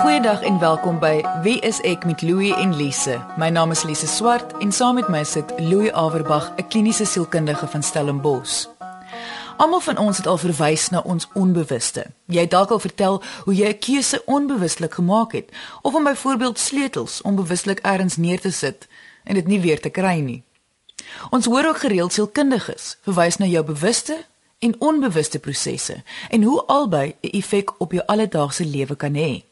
Goeiedag en welkom by Wie is ek met Louie en Lise. My naam is Lise Swart en saam met my sit Louie Averbag, 'n kliniese sielkundige van Stellenbosch. Almal van ons het al verwys na ons onbewuste. Jy het dalk al vertel hoe jy 'n keuse onbewustelik gemaak het of om byvoorbeeld sleutels onbewustelik ergens neer te sit en dit nie weer te kry nie. Ons hoor ook gereeld sielkundiges verwys na jou bewuste en onbewuste prosesse en hoe albei 'n effek op jou alledaagse lewe kan hê.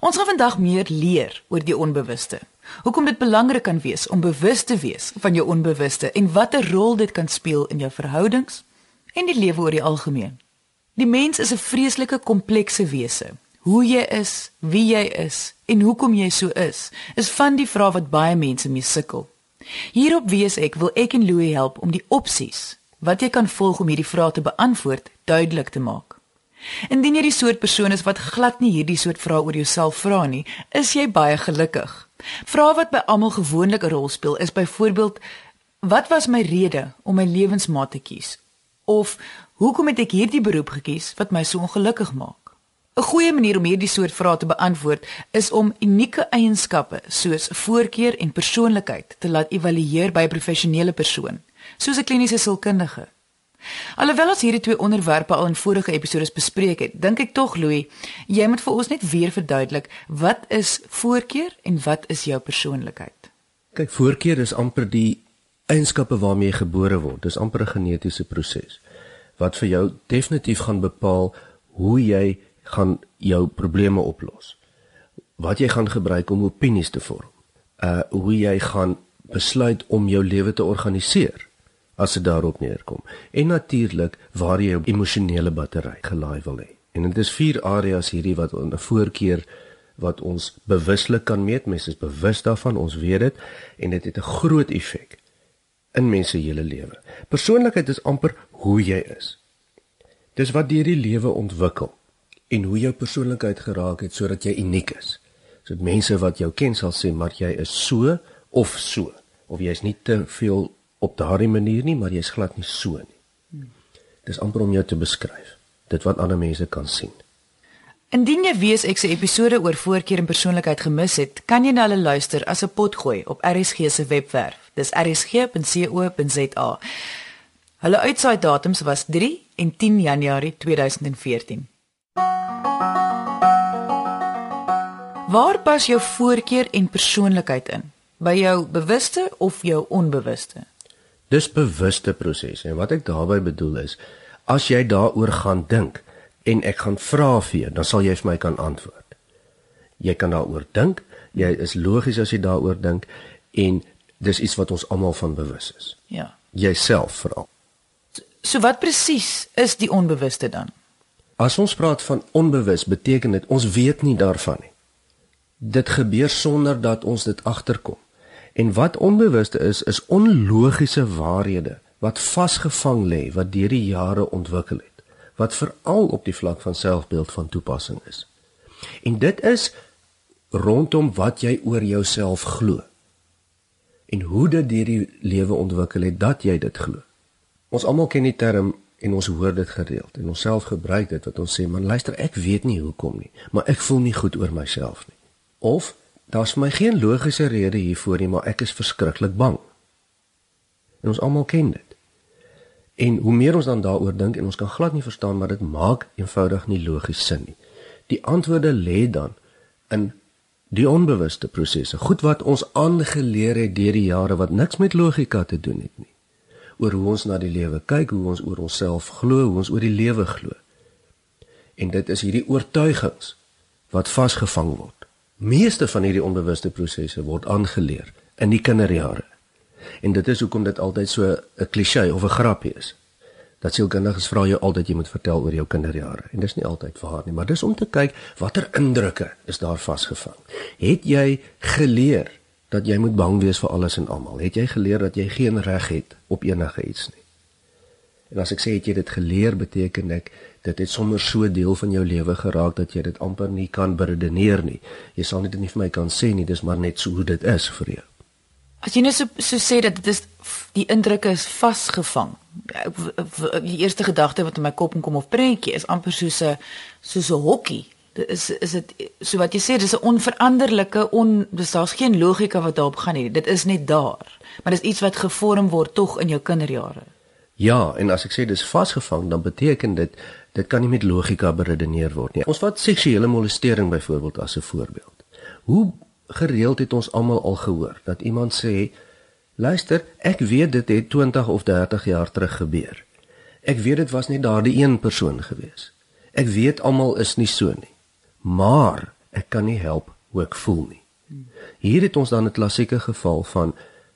Ons gaan vandag meer leer oor die onbewuste. Hoekom dit belangrik kan wees om bewus te wees van jou onbewuste en watter rol dit kan speel in jou verhoudings en die lewe oor die algemeen. Die mens is 'n vreeslike komplekse wese. Hoe jy is, wie jy is en hoekom jy so is, is van die vrae wat baie mense mee sukkel. Hierop wees ek wil ek en Louie help om die opsies wat jy kan volg om hierdie vrae te beantwoord duidelik te maak. Indien jy die soort persoon is wat glad nie hierdie soort vrae oor jouself vra nie, is jy baie gelukkig. Vrae wat by almal gewoonlik 'n rol speel is byvoorbeeld wat was my rede om my lewensmaat te kies? Of hoekom het ek hierdie beroep gekies wat my so ongelukkig maak? 'n Goeie manier om hierdie soort vrae te beantwoord is om unieke eienskappe soos voorkeur en persoonlikheid te laat evalueer by 'n professionele persoon, soos 'n kliniese sielkundige. Alhoewel ons hierdie twee onderwerpe al in vorige episodes bespreek het, dink ek tog Louis, jy moet vir ons net weer verduidelik wat is voorkeur en wat is jou persoonlikheid? Kyk, voorkeur is amper die eienskappe waarmee jy gebore word. Dis amper 'n genetiese proses wat vir jou definitief gaan bepaal hoe jy gaan jou probleme oplos. Wat jy gaan gebruik om opinies te vorm. Uh hoe jy gaan besluit om jou lewe te organiseer as dit daarop neerkom. En natuurlik waar jy jou emosionele battery gelaai wil hê. En dit is vier areas hierdie wat 'n voorkeur wat ons bewuslik kan meet. Mense is bewus daarvan, ons weet dit en dit het 'n groot effek in mense se hele lewe. Persoonlikheid is amper hoe jy is. Dis wat deur die lewe ontwikkel en hoe jou persoonlikheid geraak het sodat jy uniek is. So mense wat jou ken sal sê maar jy is so of so of jy is nie te veel op daardie manier nie, maar jy's glad nie so nie. Dis amper om jou te beskryf. Dit wat ander mense kan sien. Indien jy weet ek se episode oor voorkeur en persoonlikheid gemis het, kan jy na hulle luister as 'n potgooi op RSG se webwerf. Dis rsg.co.za. Hulle uitsaai datums was 3 en 10 Januarie 2014. Waar pas jou voorkeur en persoonlikheid in? By jou bewuste of jou onbewuste? Dis bewuste prosesse en wat ek daarmee bedoel is as jy daaroor gaan dink en ek gaan vra vir jou, dan sal jy vir my kan antwoord. Jy kan daaroor dink, jy is logies as jy daaroor dink en dis iets wat ons almal van bewus is. Ja. Jouself veral. So wat presies is die onbewuste dan? As ons praat van onbewus, beteken dit ons weet nie daarvan nie. Dit gebeur sonder dat ons dit agterkom. En wat onbewuste is, is onlogiese waarhede wat vasgevang lê wat deur die jare ontwikkel het, wat veral op die vlak van selfbeeld van toepassing is. En dit is rondom wat jy oor jouself glo. En hoe dit deur die lewe ontwikkel het dat jy dit glo. Ons almal ken die term en ons hoor dit gereeld en ons self gebruik dit wat ons sê man luister ek weet nie hoekom nie maar ek voel nie goed oor myself nie of Daar's vir my geen logiese rede hiervoor nie, maar ek is verskriklik bang. En ons almal ken dit. En hoe meer ons dan daaroor dink en ons kan glad nie verstaan maar dit maak eenvoudig nie logies sin nie. Die antwoorde lê dan in die onbewuste prosesse, goed wat ons aangeleer het deur die jare wat niks met logika te doen het nie. Oor hoe ons na die lewe kyk, hoe ons oor onsself glo, hoe ons oor die lewe glo. En dit is hierdie oortuigings wat vasgevang word meeste van hierdie onbewuste prosesse word aangeleer in die kinderjare. En dit is hoekom dit altyd so 'n klise of 'n grapie is. Dat sielkundiges vra jou altyd jy moet vertel oor jou kinderjare. En dis nie altyd waar nie, maar dis om te kyk watter indrukke is daar vasgevang. Het jy geleer dat jy moet bang wees vir alles en almal? Het jy geleer dat jy geen reg het op enige iets nie? En as ek sê het jy dit geleer, beteken ek dit het sommer so deel van jou lewe geraak dat jy dit amper nie kan beredeneer nie. Jy sal dit nie vir my kan sê nie, dis maar net so hoe dit is vir jou. As jy net so so sê dat dit is die indrukke is vasgevang. Die eerste gedagte wat in my kop kom of prentjie is amper soos 'n soos 'n hokkie Dit is is dit so wat jy sê dis 'n onveranderlike on dis daar's geen logika wat daarop gaan nie. Dit is net daar. Maar dis iets wat gevorm word tog in jou kinderjare. Ja, en as ek sê dis vasgevang, dan beteken dit dit kan nie met logika beredeneer word nie. Ons vat seksuele molestering byvoorbeeld as 'n voorbeeld. Hoe gereeld het ons almal al gehoor dat iemand sê luister, ek weet dit het 20 of 30 jaar terug gebeur. Ek weet dit was nie daardie een persoon gewees. Ek weet almal is nie so nie. Maar ek kan nie help hoe ek voel nie. Hier het ons dan 'n klassieke geval van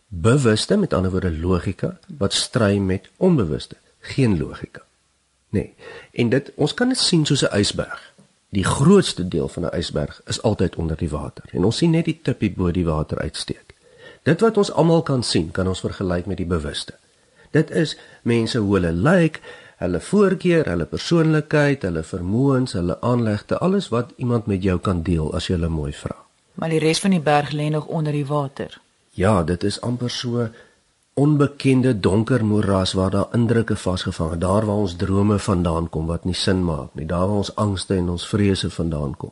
bewuste met ander woorde logika wat stry met onbewuste, geen logika. Nee. En dit ons kan dit sien soos 'n ysberg. Die grootste deel van 'n ysberg is altyd onder die water en ons sien net die tippie bo die water uitsteek. Dit wat ons almal kan sien, kan ons vergelyk met die bewuste. Dit is mense hoe hulle lyk, hulle voorkeur, hulle persoonlikheid, hulle vermoëns, hulle aanlegte, alles wat iemand met jou kan deel as jy hulle mooi vra. Maar die res van die berg lê nog onder die water. Ja, dit is amper so onbekende donker moeras waar daar indrukke vasgevang het, daar waar ons drome vandaan kom wat nie sin maak nie, daar waar ons angste en ons vrese vandaan kom.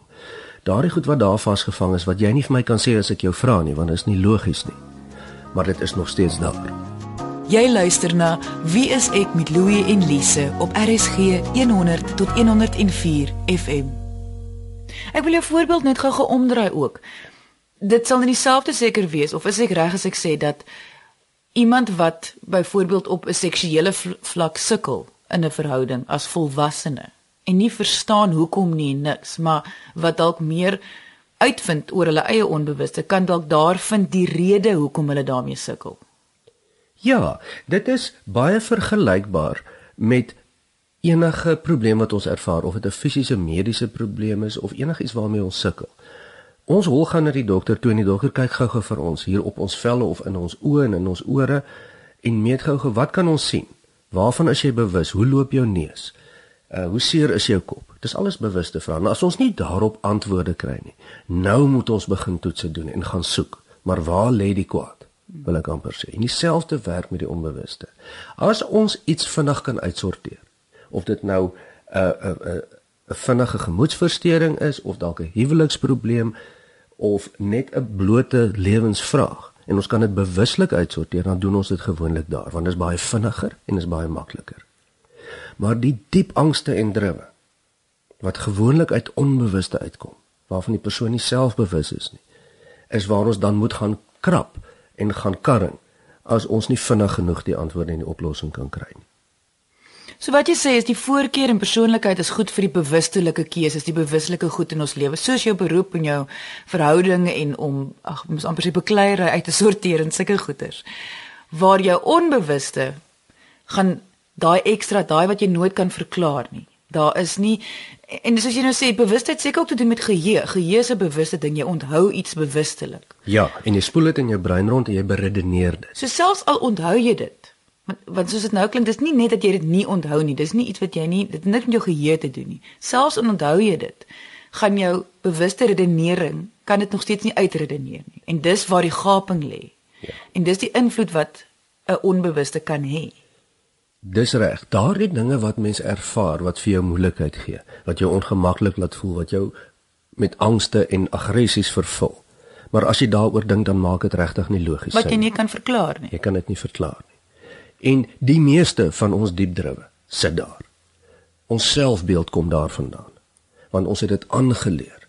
Daardie goed wat daar vasgevang is wat jy nie vir my kan sê as ek jou vra nie, want dit is nie logies nie. Maar dit is nog steeds daar. Jy luister na Wie is ek met Louie en Lise op RSG 100 tot 104 FM. Ek wil jou voorbeeld net gou geomdraai ook. Dit sal nie dieselfde seker wees of is ek reg as ek sê dat iemand wat byvoorbeeld op 'n seksuele vlak sukkel in 'n verhouding as volwassene en nie verstaan hoekom nie niks, maar wat dalk meer uitvind oor hulle eie onbewuste, kan dalk daar vind die rede hoekom hulle daarmee sukkel. Ja, dit is baie vergelykbaar met enige probleem wat ons ervaar of dit 'n fisiese mediese probleem is of enigiets waarmee ons sukkel. Ons hol gaan na die dokter toe en die dokter kyk gou-gou vir ons hier op ons velle of in ons oë en in ons ore en meet gou-gou wat kan ons sien? Waarvan is jy bewus? Hoe loop jou neus? Uh hoe seer is jou kop? Dis alles bewuste vrae. Nou as ons nie daarop antwoorde kry nie, nou moet ons begin toetse doen en gaan soek. Maar waar lê die kwaad? Wil ek amper sê. En dieselfde werk met die onbewuste. As ons iets vinnig kan uitsorteer, of dit nou 'n uh, 'n uh, 'n uh, 'n vinnige gemoedsversteuring is of dalk 'n huweliksprobleem of net 'n blote lewensvraag en ons kan dit bewuslik uitsorteer dan doen ons dit gewoonlik daar want dit is baie vinniger en is baie makliker. Maar die diep angste en driwe wat gewoonlik uit onbewuste uitkom waarvan die persoon nie self bewus is nie is waar ons dan moet gaan krap en gaan karring as ons nie vinnig genoeg die antwoorde en die oplossing kan kry nie. So wat jy sê is die voorkeur en persoonlikheid is goed vir die bewustelike keuses, die bewuslike goed in ons lewe, soos jou beroep en jou verhouding en om ag ons amper se bekleierery uit te sorteer en sulke goeders. Waar jou onbewuste gaan daai ekstra, daai wat jy nooit kan verklaar nie. Daar is nie en soos jy nou sê, bewustheid seker ook te doen met geheue. Geheue is 'n bewuste ding, jy onthou iets bewustelik. Ja, en jy spoel dit in jou brein rond en jy beredeneer dit. So selfs al onthou jy dit, Want want soos dit nou klink, dis nie net dat jy dit nie onthou nie. Dis nie iets wat jy nie dit net met jou geheue te doen nie. Selfs al onthou jy dit, gaan jou bewuste redenering kan dit nog steeds nie uitredeneer nie. En dis waar die gaping lê. Ja. En dis die invloed wat 'n onbewuste kan hê. Dis reg. Daardie dinge wat mens ervaar wat vir jou moeilikheid gee, wat jou ongemaklik laat voel, wat jou met angste en aggressies vervul. Maar as jy daaroor dink, dan maak dit regtig nie logies sin nie. Wat jy nie kan verklaar nie. Jy kan dit nie verklaar nie. En die meeste van ons diep driwe sit daar. Ons selfbeeld kom daarvandaan. Want ons het dit aangeleer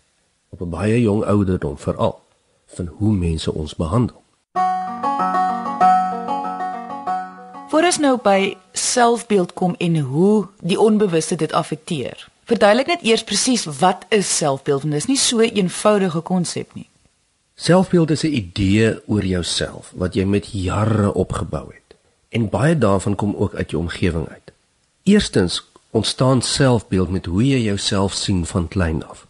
op 'n baie jong ouderdom veral van hoe mense ons behandel. Voor ons nou by selfbeeld kom en hoe die onbewuste dit affekteer. Verduidelik net eers presies wat is selfbeeld want dit is nie so 'n eenvoudige konsep nie. Selfbeeld is 'n idee oor jouself wat jy met jare opgebou het en baie daarvan kom ook uit jou omgewing uit. Eerstens ontstaan selfbeeld met hoe jy jouself sien van klein af.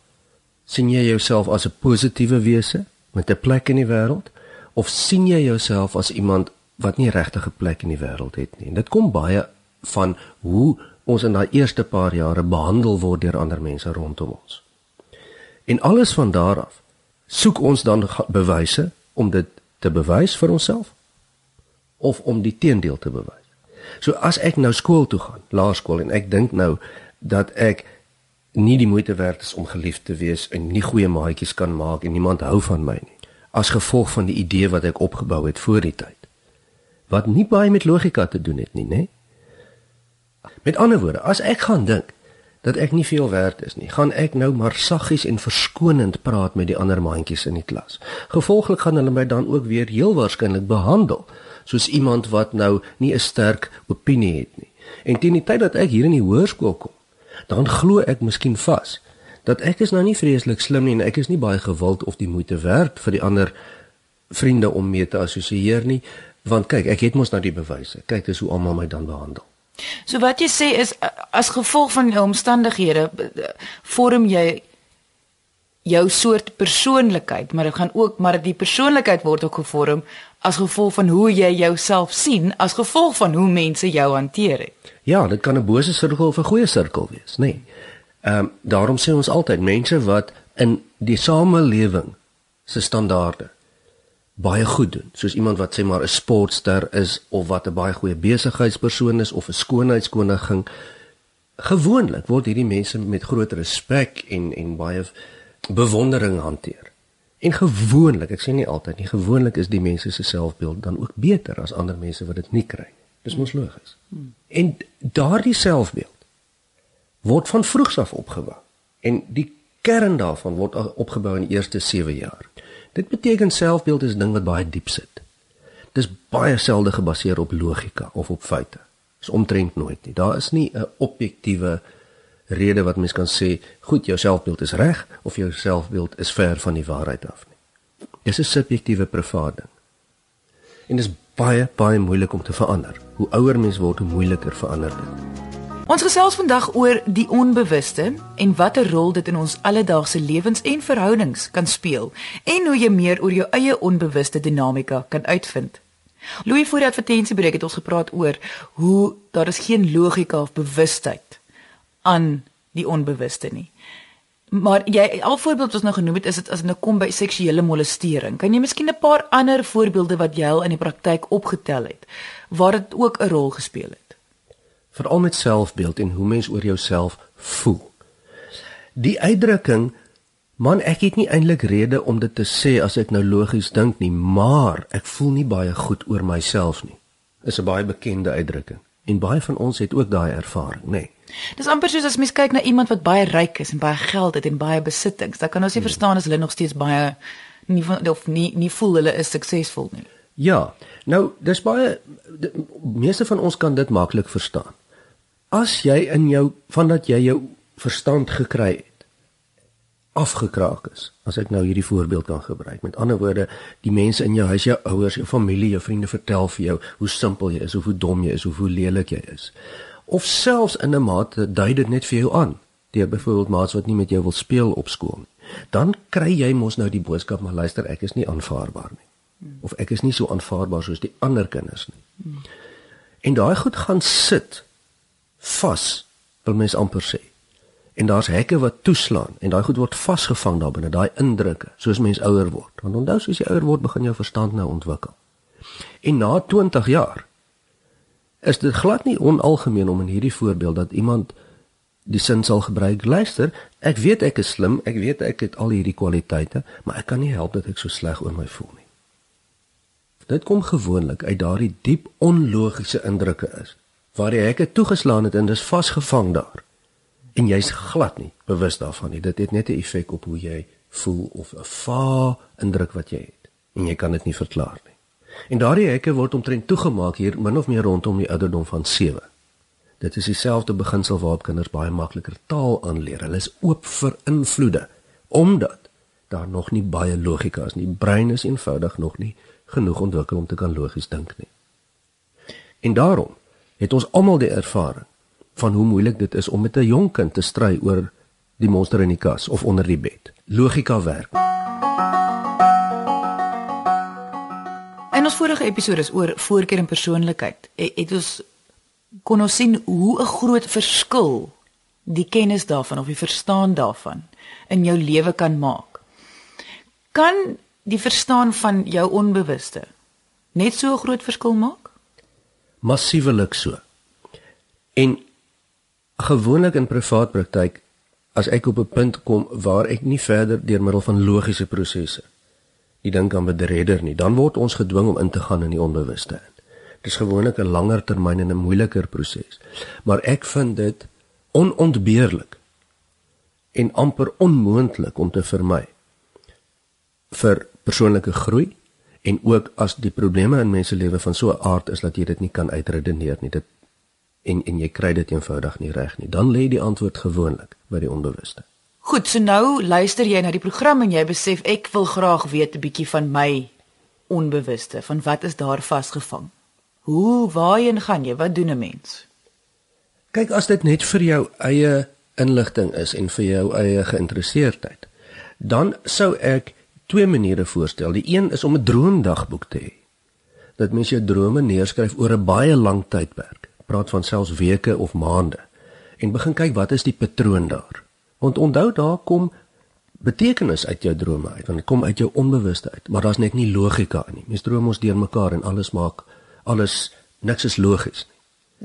sien jy jouself as 'n positiewe wese met 'n plek in die wêreld of sien jy jouself as iemand wat nie regtig 'n plek in die wêreld het nie? En dit kom baie van hoe ons in daai eerste paar jare behandel word deur ander mense rondom ons. En alles van daar af soek ons dan bewyse om dit te bewys vir onsself of om die teendeel te bewys. So as ek nou skool toe gaan, laerskool en ek dink nou dat ek nie die moeite werd is om geliefd te wees en nie goeie maatjies kan maak en niemand hou van my nie as gevolg van die idee wat ek opgebou het voor die tyd wat nie baie met logika te doen het nie nê met ander woorde as ek gaan dink dat ek nie veel werd is nie, gaan ek nou maar saggies en verskonend praat met die ander maatjies in die klas. Gevolglik gaan hulle my dan ook weer heel waarskynlik behandel soos iemand wat nou nie 'n sterk opinie het nie. En teen die tyd dat ek hier in die hoërskool kom, dan glo ek miskien vas dat ek is nou nie vreeslik slim nie en ek is nie baie gewild of die moeite werd vir die ander vriende om mee te assosieer nie, want kyk, ek het mos nou die bewyse. Kyk, dis hoe almal my dan behandel. So wat jy sê is as gevolg van jou omstandighede vorm jy jou soort persoonlikheid, maar dit gaan ook maar die persoonlikheid word ook gevorm as gevolg van hoe jy jouself sien, as gevolg van hoe mense jou hanteer het. Ja, dit kan 'n bose sirkel of 'n goeie sirkel wees, nê. Nee. Ehm um, daarom sê ons altyd mense wat in die samelewing se standaarde baie goed doen, soos iemand wat sê maar 'n sportster is of wat 'n baie goeie besigheidspersoon is of 'n skoonheidskoningin. Gewoonlik word hierdie mense met groot respek en en baie bewondering hanteer. En gewoonlik, ek sê nie altyd nie, gewoonlik is die mense se selfbeeld dan ook beter as ander mense wat dit nie kry nie. Dis mos logies. Hmm. En daardie selfbeeld word van vroegs af opgebou. En die kern daarvan word opgebou in die eerste 7 jaar. Dit beteken selfbeeld is ding wat baie diep sit. Dis baie selde gebaseer op logika of op feite. Dis omtrent nooit nie. Daar is nie 'n objektiewe rede wat mens kan sê, goed, jou selfbeeld is reg of jou selfbeeld is ver van die waarheid af nie. Dis 'n subjektiewe privaat ding. En dit is baie baie moeilik om te verander. Hoe ouer mens word, hoe moeiliker verander dit. Ons gesels vandag oor die onbewuste en watter rol dit in ons alledaagse lewens en verhoudings kan speel en hoe jy meer oor jou eie onbewuste dinamika kan uitvind. Louis voor die advertensiebreek het ons gepraat oor hoe daar is geen logika of bewustheid aan die onbewuste nie. Maar jy al voorbeeld wat ons nou genoem het is dit as dit nou kom by seksuele molestering. Kan jy miskien 'n paar ander voorbeelde wat jy al in die praktyk opgetel het waar dit ook 'n rol gespeel het? Veral met selfbeeld en hoe mens oor jouself voel. Die uitdrukking man ek het nie eintlik rede om dit te sê as ek nou logies dink nie, maar ek voel nie baie goed oor myself nie. Is 'n baie bekende uitdrukking en baie van ons het ook daai ervaring, nê. Nee. Dis amper soos as mens kyk na iemand wat baie ryk is en baie geld het en baie besittings, dan kan ons nie hmm. verstaan as hulle nog steeds baie nie of nie nie voel hulle is suksesvol nie. Ja. Nou, dis baie die meeste van ons kan dit maklik verstaan as jy in jou vandat jy jou verstand gekry het afgekraak is as ek nou hierdie voorbeeld kan gebruik. Met ander woorde die mense in jou huis jou ouers jou familie jou vriende vertel vir jou hoe simpel jy is of hoe dom jy is of hoe lelik jy is. Of selfs in 'n mate dui dit net vir jou aan deur byvoorbeeld maats wat nie met jou wil speel op skool nie. Dan kry jy mos nou die boodskap maar luister ek is nie aanvaarbaar nie. Of ek is nie so aanvaarbaar soos die ander kinders nie. En daai goed gaan sit vas, wil mens amper sê. En daar's hekke wat toeslaan en daai goed word vasgevang daar binne, daai indrukke, soos mens ouer word. Want onthou soos jy ouer word, begin jou verstand nou ontwikkel. En na 20 jaar is dit glad nie onalgemeen om in hierdie voorbeeld dat iemand die sin sal gebruik. Luister, ek weet ek is slim, ek weet ek het al hierdie kwaliteite, maar ek kan nie help dat ek so sleg oor my voel nie. Dit kom gewoonlik uit daardie diep onlogiese indrukke is waar jy hekke toegeslaan het en dis vasgevang daar. En jy's glad nie bewus daarvan nie. Dit het net 'n effek op hoe jy voel of 'n va indruk wat jy het en jy kan dit nie verklaar nie. En daardie hekke word omtrent toegemaak hier min of meer rondom die ouderdom van 7. Dit is dieselfde beginsel waarop kinders baie makliker taal aanleer. Hulle is oop vir invloede omdat daar nog nie baie logika is nie. Die brein is eenvoudig nog nie genoeg ontwikkel om te kan logies dink nie. En daarom het ons almal die ervaring van hoe moeilik dit is om met 'n jonk kind te stry oor die monster in die kas of onder die bed. Logika werk. En ons vorige episode is oor voorkeur en persoonlikheid. Het ons kon ons sien hoe 'n groot verskil die kennis daarvan of die verstaan daarvan in jou lewe kan maak. Kan die verstaan van jou onbewuste net so 'n groot verskil maak? Massiewelik so. En gewoonlik in privaat praktyk as ek op 'n punt kom waar ek nie verder deur middel van logiese prosesse die ding kan bedredder nie, dan word ons gedwing om in te gaan in die onbewuste. Dit is gewoonlik 'n langer termyn en 'n moeiliker proses. Maar ek vind dit onontbeerlik en amper onmoontlik om te vermy vir persoonlike groei en ook as die probleme in mense lewe van so 'n aard is dat jy dit nie kan uitredeneer nie dit en en jy kry dit eenvoudig nie reg nie dan lê die antwoord gewoonlik by die onbewuste Goed, so nou luister jy na die program en jy besef ek wil graag weet 'n bietjie van my onbewuste, van wat is daar vasgevang? Hoe waarheen gaan jy? Wat doen 'n mens? Kyk, as dit net vir jou eie inligting is en vir jou eie geïnteresseerdheid, dan sou ek twee maniere voorstel. Die een is om 'n droomdagboek te hê. Dat mens jou drome neerskryf oor 'n baie lang tydperk. Praat van selfs weke of maande en begin kyk wat is die patroon daar. Want onthou daar kom betekenis uit jou drome uit, want dit kom uit jou onbewuste uit, maar daar's net nie logika in nie. Mens droom ons deur mekaar en alles maak alles niks is logies nie.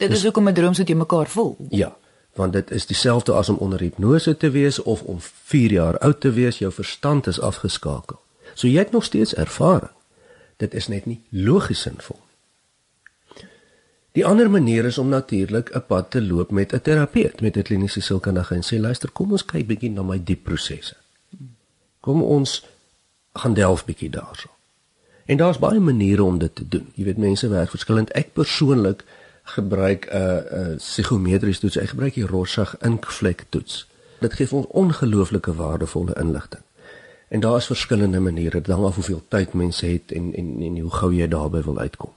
Dit is hoekom 'n droom so te mekaar voel. Ja, want dit is dieselfde as om onder hipnose te wees of om 4 jaar oud te wees, jou verstand is afgeskakel. So jy het nog steeds ervaring. Dit is net nie logies sinvol nie. Die ander manier is om natuurlik 'n pad te loop met 'n terapeut, met 'n kliniese sielkundige en sê luister, kom ons kyk bietjie na my diep prosesse. Kom ons gaan delf bietjie daarso. En daar's baie maniere om dit te doen. Jy weet mense werk verskillend. Ek persoonlik gebruik 'n uh, 'n uh, psigometriese toets. Hy gebruik die Rorschach inkvlek toets. Dit gee ons ongelooflike waardevolle inligting. En daar is verskillende maniere, dan af hoeveel tyd mense het en en en hoe gou jy daarby wil uitkom.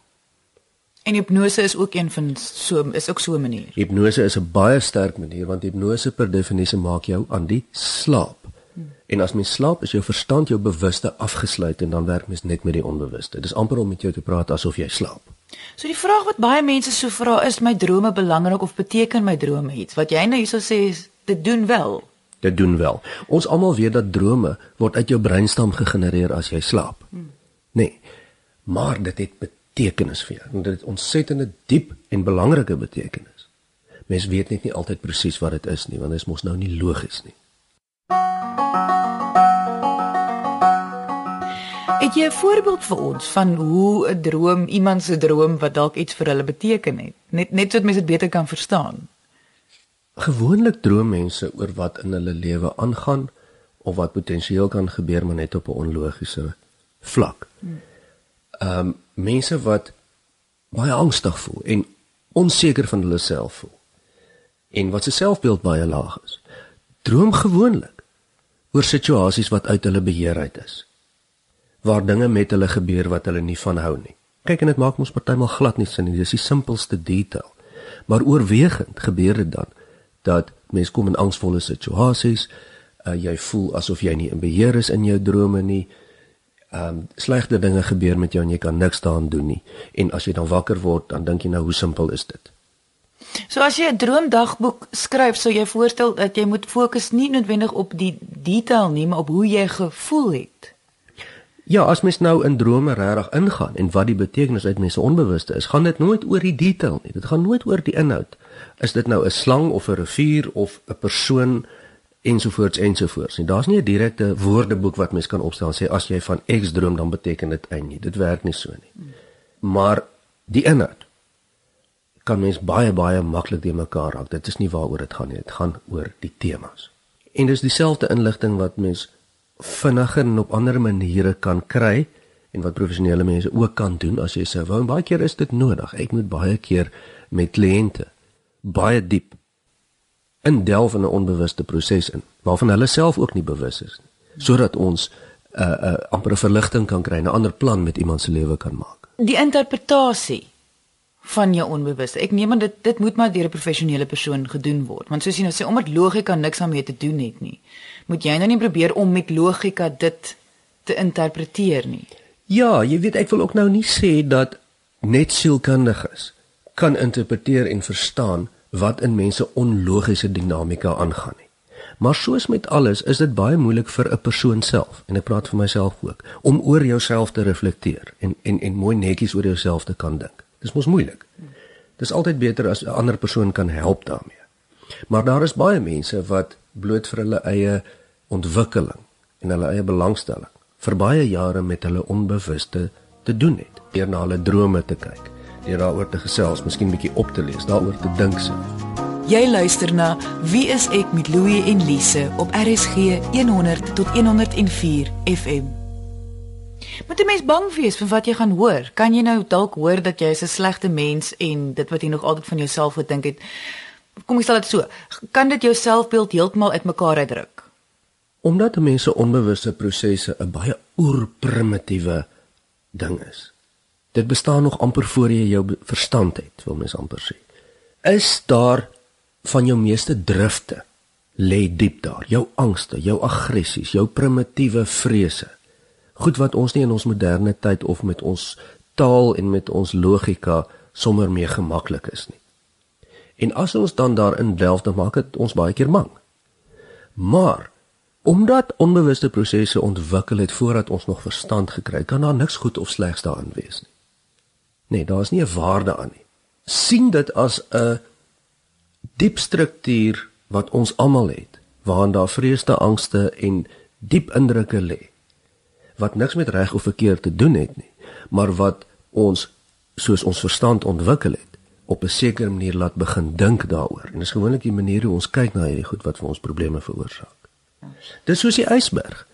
En hipnose is ook een van so is ook so 'n manier. Hipnose is 'n baie sterk manier want hipnose per definisie maak jou aan die slaap. Hmm. En as mens slaap, is jou verstand jou bewuste afgesluit en dan werk mens net met die onbewuste. Dit is amper om met jou te praat asof jy slaap. So die vraag wat baie mense so vra is my drome belangrik of beteken my drome iets? Wat jy nou hierso sê is dit doen wel. Dit doen wel. Ons almal weet dat drome word uit jou breinstam gegenereer as jy slaap. Hmm. Nee. Maar dit het betekenis vir jou. Dit het ontsettende diep en belangrike betekenis. Mense weet net nie altyd presies wat dit is nie, want dit is mos nou nie logies nie. Het jy 'n voorbeeld vir ons van hoe 'n droom, iemand se droom wat dalk iets vir hulle beteken het? Net net sodat mense dit beter kan verstaan. Gewoonlik droom mense oor wat in hulle lewe aangaan of wat potensieel kan gebeur maar net op 'n onlogiese vlak. Ehm um, mense wat baie angstig voel en onseker van hulle self voel en wat se selfbeeld baie laag is. Droom gewoonlik oor situasies wat uit hulle beheer uit is waar dinge met hulle gebeur wat hulle nie van hou nie. Kyk en dit maak ons partymal glad nie sin nie. Dis die simpelste detail. Maar oorwegend gebeur dit dan dat mens kom in angsvolle situasies, uh, jy voel asof jy nie in beheer is in jou drome nie. Ehm um, slegte dinge gebeur met jou en jy kan niks daaraan doen nie. En as jy dan wakker word, dan dink jy nou hoe simpel is dit? So as jy 'n droomdagboek skryf, sou jy voorstel dat jy moet fokus nie noodwendig op die detail nie, maar op hoe jy gevoel het. Ja, as mens nou in drome regtig ingaan en wat die betekenis uit mense onbewuste is, gaan dit nooit oor die detail nie. Dit gaan nooit oor die inhoud. Is dit nou 'n slang of 'n rivier of 'n persoon ensovoorts ensovoorts nie. Daar's nie 'n direkte woordeboek wat mens kan opstel en sê as jy van X droom dan beteken dit Y nie. Dit werk nie so nie. Maar die inhoud kan mens baie baie maklik te mekaar raak. Dit is nie waaroor dit gaan nie. Dit gaan oor die temas. En dis dieselfde inligting wat mens vinniger en op ander maniere kan kry en wat professionele mense ook kan doen as jy sou wou. En baie keer is dit nodig. Ek moet baie keer met kliënte baie diep in delf in 'n onbewuste proses in waarvan hulle self ook nie bewus is nie sodat ons 'n uh, 'n uh, amper verligting kan kry en 'n ander plan met iemand se lewe kan maak. Die interpretasie van jou onbewuste. Ek neem aan dit dit moet maar deur 'n professionele persoon gedoen word. Want soos jy nou sê, omdat logika niks daarmee te doen het nie, moet jy nou nie probeer om met logika dit te interpreteer nie. Ja, jy weet ek wil ook nou nie sê dat net sielkundiges kan interpreteer en verstaan wat in mense onlogiese dinamika aangaan nie. Maar soos met alles is dit baie moeilik vir 'n persoon self en ek praat vir myself ook om oor jouself te reflekteer en en en mooi netjies oor jouself te kan dink. Dis mos moeilik. Dis altyd beter as 'n ander persoon kan help daarmee. Maar daar is baie mense wat bloot vir hulle eie ontwikkeling en hulle eie belangstelling vir baie jare met hulle onbewuste te doen het. Deur na hulle drome te kyk, deur daaroor te gesels, miskien bietjie op te lees, daaroor te dink se. Jy luister na Wie is ek met Louie en Lise op RSG 100 tot 104 FM. Moet jy mens bang wees vir wat jy gaan hoor? Kan jy nou dalk hoor dat jy 'n slegte mens en dit wat jy nog altyd van jouself gedink het, kom ek stel dit so, kan dit jou selfbeeld heeltemal uitmekaar uitdruk? Omdat mense onbewuste prosesse 'n baie oerprimitiewe ding is. Dit bestaan nog amper voor jy jou verstand het, wil mens amper sê. Is daar van jou meeste drifte lê diep daar, jou angste, jou aggressies, jou primitiewe vrese. Goed wat ons nie in ons moderne tyd of met ons taal en met ons logika sommer mee gemaklik is nie. En as ons dan daarin delf, dan maak dit ons baie keer bang. Maar omdat onbewuste prosesse ontwikkel het voordat ons nog verstand gekry het, kan daar niks goed of slegs daarin wees nie. Nee, daar is nie 'n waarde aan nie. sien dit as 'n diep struktuur wat ons almal het, waarin daar vreesde, angste en diep indrukke lê. Wat niks met reg of verkeerd te doen het nie, maar wat ons soos ons verstand ontwikkel het op 'n sekere manier laat begin dink daaroor. En dis gewoonlik die manier hoe ons kyk na hierdie goed wat vir ons probleme veroorsaak. Dis soos die ysberg.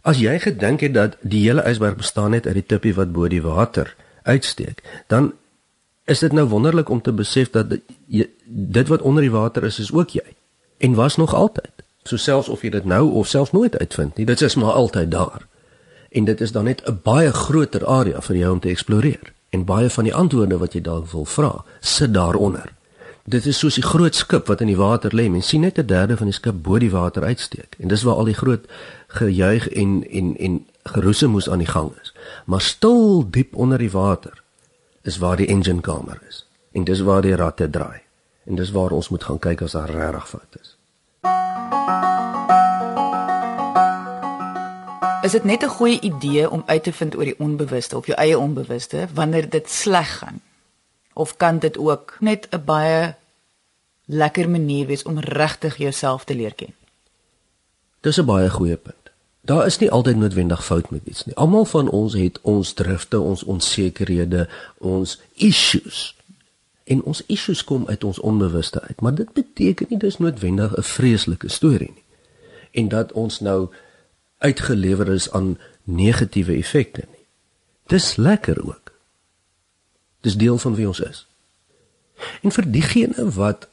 As jy gedink het dat die hele ysberg bestaan net uit die tippie wat bo die water uitsteek, dan is dit nou wonderlik om te besef dat dit wat onder die water is is ook jy en was nog altyd. So selfs of jy dit nou of selfs nooit uitvind nie, dit is maar altyd daar. En dit is dan net 'n baie groter area vir jou om te eksploreer en baie van die antwoorde wat jy dalk wil vra, sit daaronder. Dit is soos 'n groot skip wat in die water lê. Mens sien net 'n derde van die skip bo die water uitsteek. En dis waar al die groot gejuig en en en geroesemoes aan die gang is. Maar stil diep onder die water is waar die engine kamer is. En dis waar die ratte draai. En dis waar ons moet gaan kyk as daar regtig fout is. Is dit net 'n goeie idee om uit te vind oor die onbewuste of jou eie onbewuste wanneer dit sleg gaan? Of kan dit ook net 'n baie lekker manier wees om regtig jouself te leer ken? Dis 'n baie goeie punt. Daar is nie altyd noodwendig fout met iets nie. Almal van ons het ons drifte, ons onsekerhede, ons issues. En ons issues kom uit ons onbewuste uit, maar dit beteken nie dis noodwendig 'n vreeslike storie nie. En dat ons nou uitgelewer is aan negatiewe effekte nie. Dis lekker ook. Dis deel van wie ons is. En vir diegene wat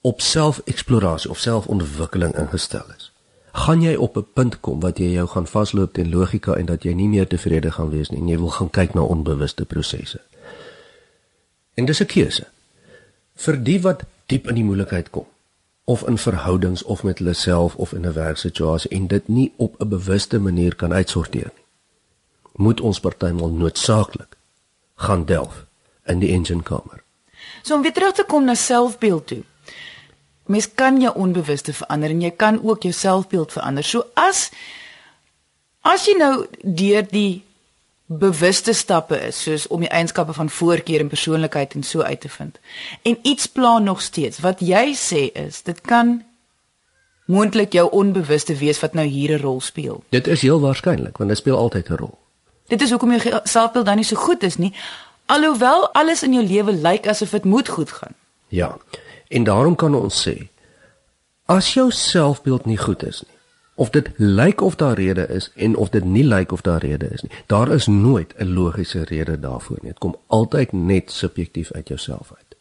op selfeksplorasie of selfontwikkeling ingestel is, gaan jy op 'n punt kom wat jy jou gaan vasloop teen logika en dat jy nie meer tevrede gaan wees nie en jy wil gaan kyk na onbewuste prosesse. En dis 'n keuse. Vir die wat diep in die moeilikheid kom of in verhoudings of met hulle self of in 'n werksituasie en dit nie op 'n bewuste manier kan uitsorteer nie. Moet ons partymal noodsaaklik gaan delf in die engine kamer. So om weer terug te kom na selfbeeld toe mens kan jou onbewuste verander en jy kan ook jou selfbeeld verander. So as as jy nou deur die bewuste stappe is, soos om die eienskappe van voorkeur en persoonlikheid en so uit te vind. En iets plan nog steeds. Wat jy sê is, dit kan moontlik jou onbewuste wees wat nou hier 'n rol speel. Dit is heel waarskynlik want dit speel altyd 'n rol. Dit is hoekom jou selfbeeld dan nie so goed is nie. Alhoewel alles in jou lewe lyk asof dit moet goed gaan. Ja. En daarom kan ons sê as jou selfbeeld nie goed is nie of dit lyk of daar rede is en of dit nie lyk of daar rede is nie. Daar is nooit 'n logiese rede daarvoor nie. Dit kom altyd net subjektief uit jouself uit.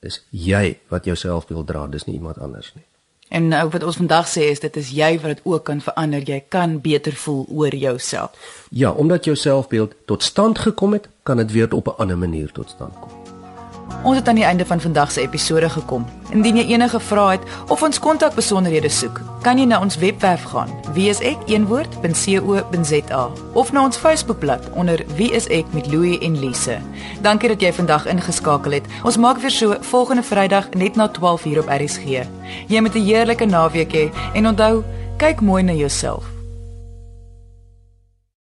Dis jy wat jouself wil dra, dis nie iemand anders nie. En nou wat ons vandag sê is dit is jy wat dit ook kan verander. Jy kan beter voel oor jouself. Ja, omdat jou selfbeeld tot stand gekom het, kan dit weer op 'n ander manier tot stand kom. Ons het aan die einde van vandag se episode gekom. Indien jy enige vrae het of ons kontakbesonderhede soek, kan jy na ons webwerf gaan: wieisek.co.za of na ons Facebookblad onder Wie is ek met Louie en Lise. Dankie dat jy vandag ingeskakel het. Ons maak weer so volgende Vrydag net na 12:00 op RSG. Jy moet 'n heerlike naweek hê en onthou, kyk mooi na jouself.